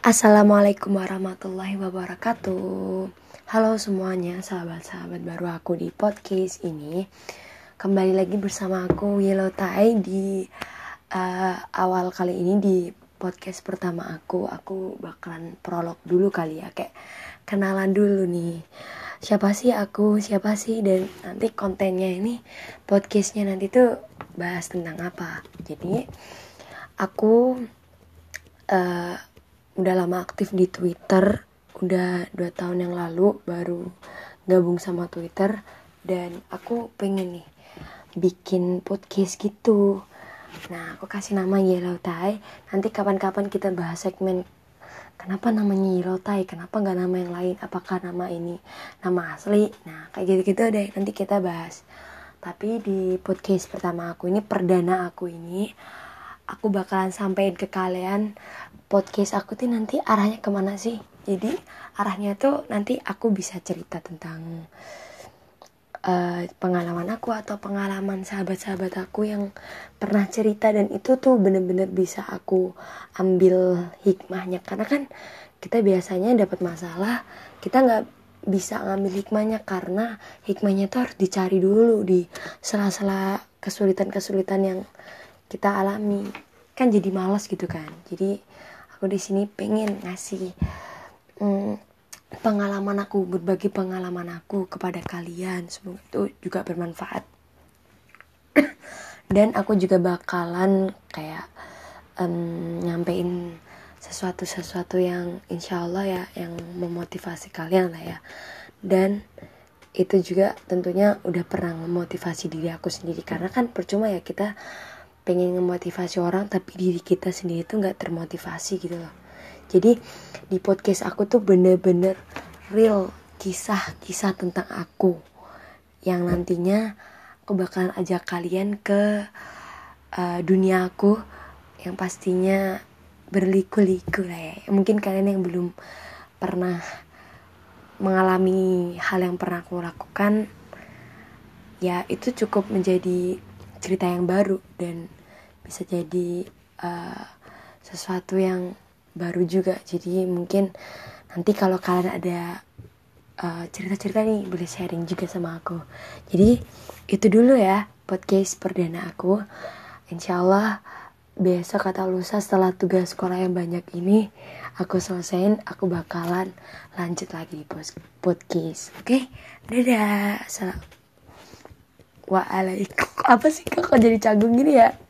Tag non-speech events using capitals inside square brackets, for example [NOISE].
Assalamualaikum warahmatullahi wabarakatuh. Halo semuanya, sahabat-sahabat baru aku di podcast ini. Kembali lagi bersama aku Yellow Tai di uh, awal kali ini di podcast pertama aku. Aku bakalan prolog dulu kali ya, kayak kenalan dulu nih. Siapa sih aku, siapa sih, dan nanti kontennya ini Podcastnya nanti tuh bahas tentang apa. Jadi aku uh, udah lama aktif di Twitter udah dua tahun yang lalu baru gabung sama Twitter dan aku pengen nih bikin podcast gitu. Nah aku kasih nama Yellow Tie nanti kapan-kapan kita bahas segmen kenapa namanya Yellow Tie kenapa nggak nama yang lain? Apakah nama ini nama asli? Nah kayak gitu-gitu deh. Nanti kita bahas. Tapi di podcast pertama aku ini perdana aku ini aku bakalan sampein ke kalian podcast aku tuh nanti arahnya ke mana sih? Jadi arahnya tuh nanti aku bisa cerita tentang uh, pengalaman aku atau pengalaman sahabat-sahabat aku yang pernah cerita. Dan itu tuh bener-bener bisa aku ambil hikmahnya. Karena kan kita biasanya dapat masalah kita nggak bisa ngambil hikmahnya. Karena hikmahnya tuh harus dicari dulu di sela-sela kesulitan-kesulitan yang kita alami. Kan jadi malas gitu kan. Jadi aku di sini pengen ngasih hmm, pengalaman aku berbagi pengalaman aku kepada kalian. Semoga itu juga bermanfaat. [COUGHS] Dan aku juga bakalan kayak um, nyampein sesuatu sesuatu yang insya Allah ya yang memotivasi kalian lah ya. Dan itu juga tentunya udah pernah memotivasi diri aku sendiri. Karena kan percuma ya kita pengen ngemotivasi orang tapi diri kita sendiri tuh nggak termotivasi gitu loh. Jadi di podcast aku tuh bener-bener real kisah-kisah tentang aku. Yang nantinya aku bakalan ajak kalian ke uh, dunia aku yang pastinya berliku-liku lah ya. Mungkin kalian yang belum pernah mengalami hal yang pernah aku lakukan ya itu cukup menjadi cerita yang baru dan bisa jadi uh, sesuatu yang baru juga. Jadi mungkin nanti kalau kalian ada uh, cerita-cerita nih boleh sharing juga sama aku. Jadi itu dulu ya podcast perdana aku. Insya Allah besok kata lusa setelah tugas sekolah yang banyak ini aku selesaiin aku bakalan lanjut lagi di podcast. Oke? Okay? dadah. Salam. Waalaikum. [LAUGHS] Apa sih kok jadi canggung gini ya